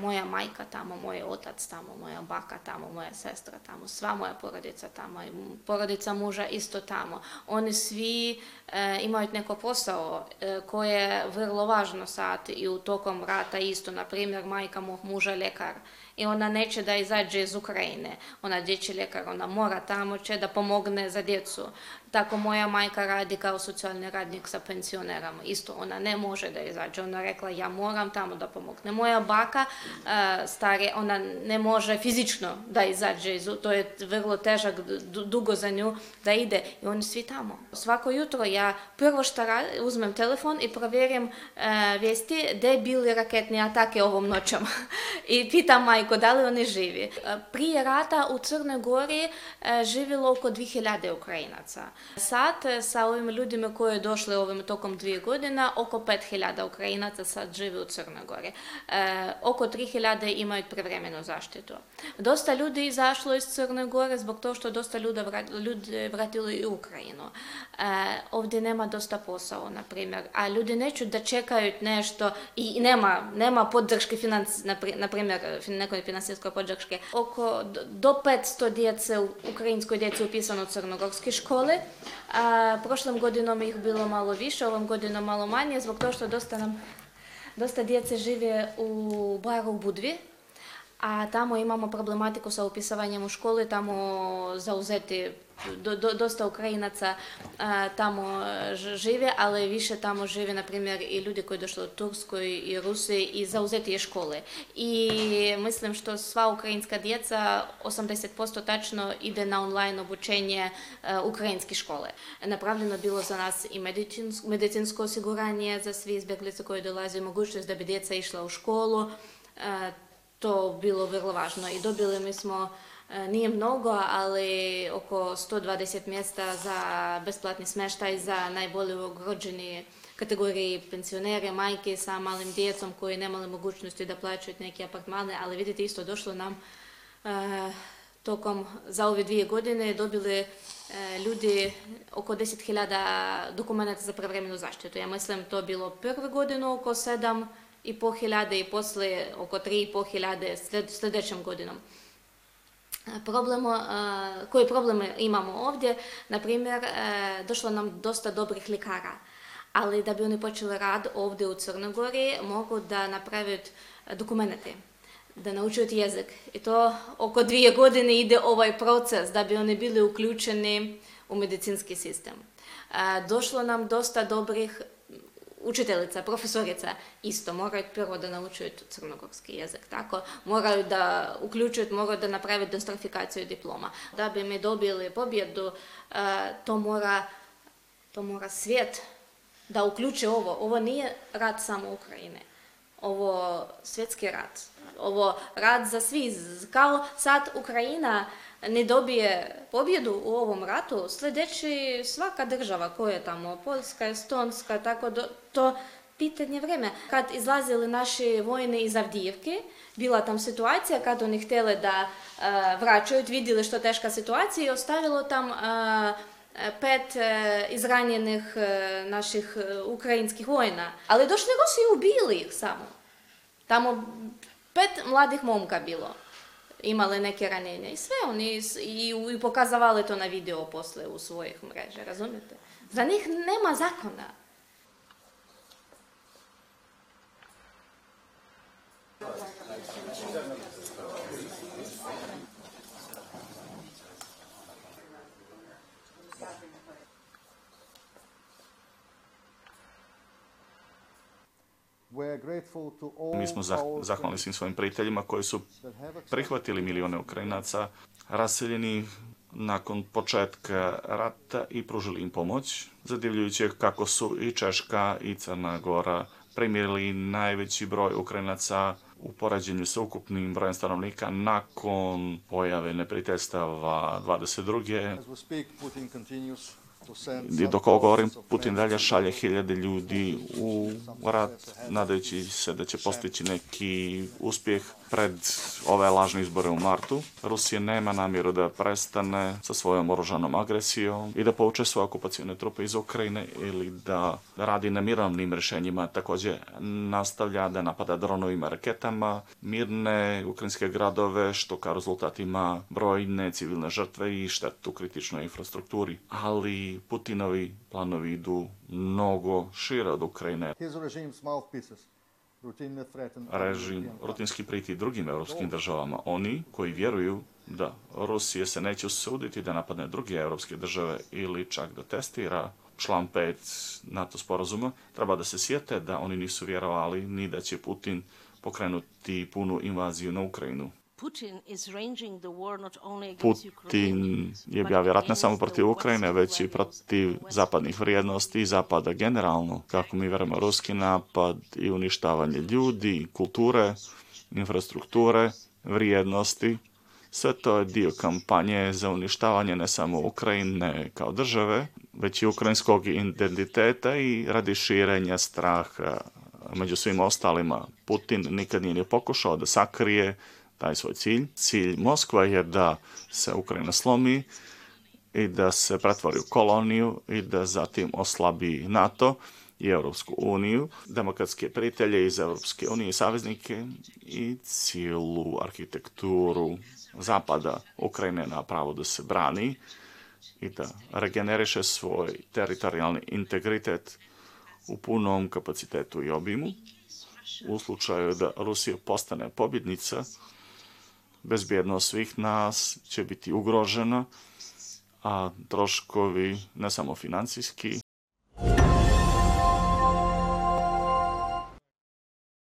Moja majka tamo, moj otac tamo, moja baka tamo, moja sestra tamo, sva moja porodica tamo, i porodica muža isto tamo. Oni svi e, imaju neko posao e, koje je vrlo važno sad i u tokom rata isto. na Naprimjer, majka mog muža lekar i ona neće da izađe iz Ukrajine. Ona dječji ljekar, ona mora tamo će da pomogne za djecu. Tako moja majka radi kao socijalni radnik sa penzionerama. Isto, ona ne može da izađe. Ona rekla ja moram tamo da pomogne. Moja baka e, stare, ona ne može fizično da izađe. Iz, to je vrlo težak, dugo za nju da ide. I oni svi tamo. Svako jutro ja prvo što uzmem telefon i provjerim e, vijesti gde bili raketne atake ovom noćom. I pitam majku майко, дали вони живі. Прije rata u Crnoj Gori živjelo oko 2000 Ukrajinaca. Sad sa ovim ljudima koji je došli ovim tokom dvije godina, oko 5000 Ukrajinaca sad živi u Crnoj Gori. E, oko 3000 imaju prevremenu zaštitu. Dosta ljudi izašlo iz Crne Gore zbog toga što dosta ljuda vrat, ljudi vratilo i Ukrajinu. E, ovdje nema dosta posao, na primjer, a ljudi neću da čekaju nešto i nema, nema podrške financ, na primjer, якої фінансівської поджачки, око до 500 діяців української діяців писано церногорські школи. А прошлим годином їх було мало більше, овим годином мало мanje, због того, що доста нам доста діяці живе у бару в Будві, а там ми маємо проблематику з описуванням у школи, там заузети до, до, доста Українця е, там живе, але більше там живі, наприклад, і люди, які дійшли з Турської, і Руси, і заузеті школи. І мислим, що сва українська дієця 80% точно йде на онлайн обучення е, українські школи. Направлено було за нас і медицинське, медицинське осигурання за свій збіг якої долазі, можливість, да би йшла у школу, е, то було вирловажно. І добили ми смо E, nije mnogo, ali oko 120 mjesta za besplatni smeštaj za najbolje ugrođeni kategoriji penzionere, majke sa malim djecom koji nemali mogućnosti da plaćaju neke apartmane, ali vidite isto došlo nam e, tokom za ove dvije godine dobili e, ljudi oko 10.000 dokumenta za prevremenu zaštitu. Ja mislim to bilo prve godinu oko 7.500 i posle oko 3.500 sljedećom godinom. проблема, кои проблемы имамо овде, например, дошло нам доста добрих лекара. Ali da bi oni počeli rad ovdje u Crnoj Gori, mogu da napraviti dokumente, da naučuju jezik. I to oko dvije godine ide ovaj proces da bi oni bili uključeni u medicinski sistem. Došlo nam dosta dobrih učiteljica, profesorica isto moraju prvo da naučuju crnogorski jezik, tako? Moraju da uključuju, moraju da naprave dostrafikaciju diploma. Da bi mi dobili pobjedu, eh, to mora, to mora svijet da uključi ovo. Ovo nije rad samo Ukrajine. ovo svjetski rat, ovo rat za svi. Kao sad Ukrajina ne dobije pobjedu u ovom ratu, sljedeći svaka država koja je tamo, Poljska, Estonska, tako do, to pitanje vreme. Kad izlazili naši vojne iz Avdijevke, bila tam situacija kad oni htjeli da uh, vraćaju, vidjeli što teška situacija i ostavilo tam uh, Е, пет е, ізранених е, наших українських воїна. Але дошли Росії убили їх саме. Там пет младих момка було. Імали неке ранення. І все, вони і, і показували то на відео после у своїх мережах, розумієте? За них нема закона. Thank you. Mi smo zahvalni svim svojim prijateljima koji su prihvatili milione Ukrajinaca raseljenih nakon početka rata i pružili im pomoć, Zadivljujuće kako su i Češka i Crna Gora primirili najveći broj Ukrajinaca u poređenju sa ukupnim brojem stanovnika nakon pojave neprijateljstava 22 dok govorim, Putin dalje šalje hiljade ljudi u rat, nadajući se da će postići neki uspjeh pred ove lažne izbore u martu. Rusija nema namjeru da prestane sa svojom oružanom agresijom i da povuče svoje okupacijone trupe iz Ukrajine ili da radi na mirovnim rješenjima. Takođe, nastavlja da napada dronovima raketama mirne ukrajinske gradove, što kao rezultat ima brojne civilne žrtve i štetu kritičnoj infrastrukturi. Ali Putinovi planovi idu mnogo šira od Ukrajine. Režim rutinski priti drugim evropskim državama. Oni koji vjeruju da Rusije se neće usuditi da napadne druge evropske države ili čak da testira član 5 NATO sporazuma, treba da se sjete da oni nisu vjerovali ni da će Putin pokrenuti punu invaziju na Ukrajinu. Putin je objavio rat ne samo protiv Ukrajine, već i protiv zapadnih vrijednosti i zapada generalno. Kako mi verujemo, ruski napad i uništavanje ljudi, kulture, infrastrukture, vrijednosti, sve to je dio kampanje za uništavanje ne samo Ukrajine kao države, već i ukrajinskog identiteta i radi širenja straha među svim ostalima. Putin nikad nije ni pokušao da sakrije taj svoj cilj. Cilj Moskva je da se Ukrajina slomi i da se pretvori u koloniju i da zatim oslabi NATO i Europsku uniju, demokratske prijatelje iz Europske unije i saveznike i cijelu arhitekturu zapada Ukrajine na pravo da se brani i da regeneriše svoj teritorijalni integritet u punom kapacitetu i obimu. U slučaju da Rusija postane pobjednica, bezbjednost svih nas će biti ugrožena, a troškovi ne samo financijski,